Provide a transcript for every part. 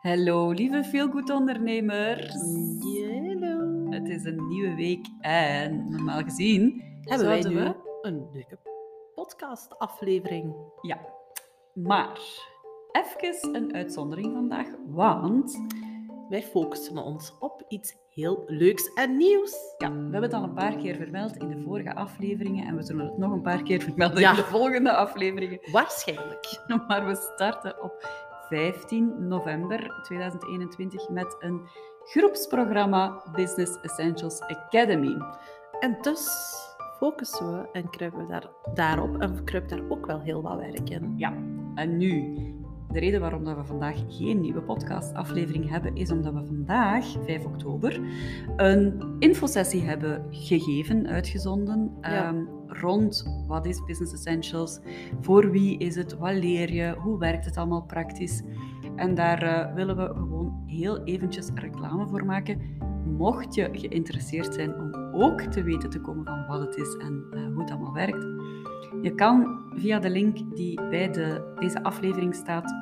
Hallo, lieve feelgood ondernemers. Hallo. Het is een nieuwe week en normaal gezien Hebben wij nu we... een leuke podcastaflevering? Ja, maar even een uitzondering vandaag, want Wij focussen ons op iets heel leuks en nieuws. ja, we hebben het al een paar keer vermeld in de vorige afleveringen en we zullen het nog een paar keer vermelden Ja. in de volgende afleveringen. Waarschijnlijk. Maar we starten op 15 november 2021 met een groepsprogramma Business Essentials Academy. En dus focussen we en kruipen we daar, daarop en kruipt daar ook wel heel wat werk in. Ja, en nu, de reden waarom dat we vandaag geen nieuwe podcastaflevering hebben, is omdat we vandaag, 5 oktober, een infosessie hebben gegeven, uitgezonden, Ja. ehm, rond wat is Business Essentials, voor wie is het, wat leer je, hoe werkt het allemaal praktisch. En daar eh, willen we gewoon heel eventjes reclame voor maken. Mocht je geïnteresseerd zijn om ook te weten te komen van wat het is en eh, hoe het allemaal werkt, je kan via de link die bij de, deze aflevering staat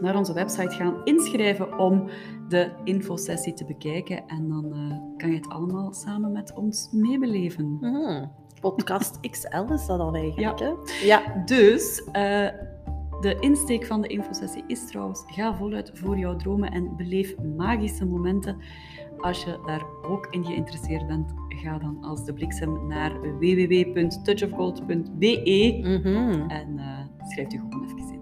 naar onze website gaan inschrijven om de infosessie te bekijken. En dan eh, kan je het allemaal samen met ons meebeleven. Mhm. Podcast XL is dat al eigenlijk, Ja. hè? Ja. Dus eh, de insteek van de infosessie is trouwens: ga voluit voor jouw dromen en beleef magische momenten. Als je daar ook in geïnteresseerd bent, ga dan als de bliksem naar www.touchofgold.be Mhm. en eh, schrijf je gewoon even in.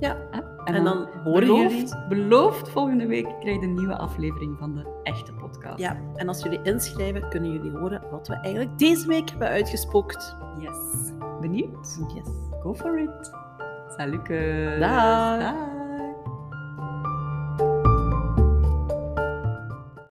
Ja. En dan horen beloofd, jullie- beloofd, volgende week krijg je een nieuwe aflevering van de echte podcast. Ja, en als jullie inschrijven, kunnen jullie horen wat we eigenlijk deze week hebben uitgespookt. Yes. Benieuwd? Yes. Go for it. Salut. Dag.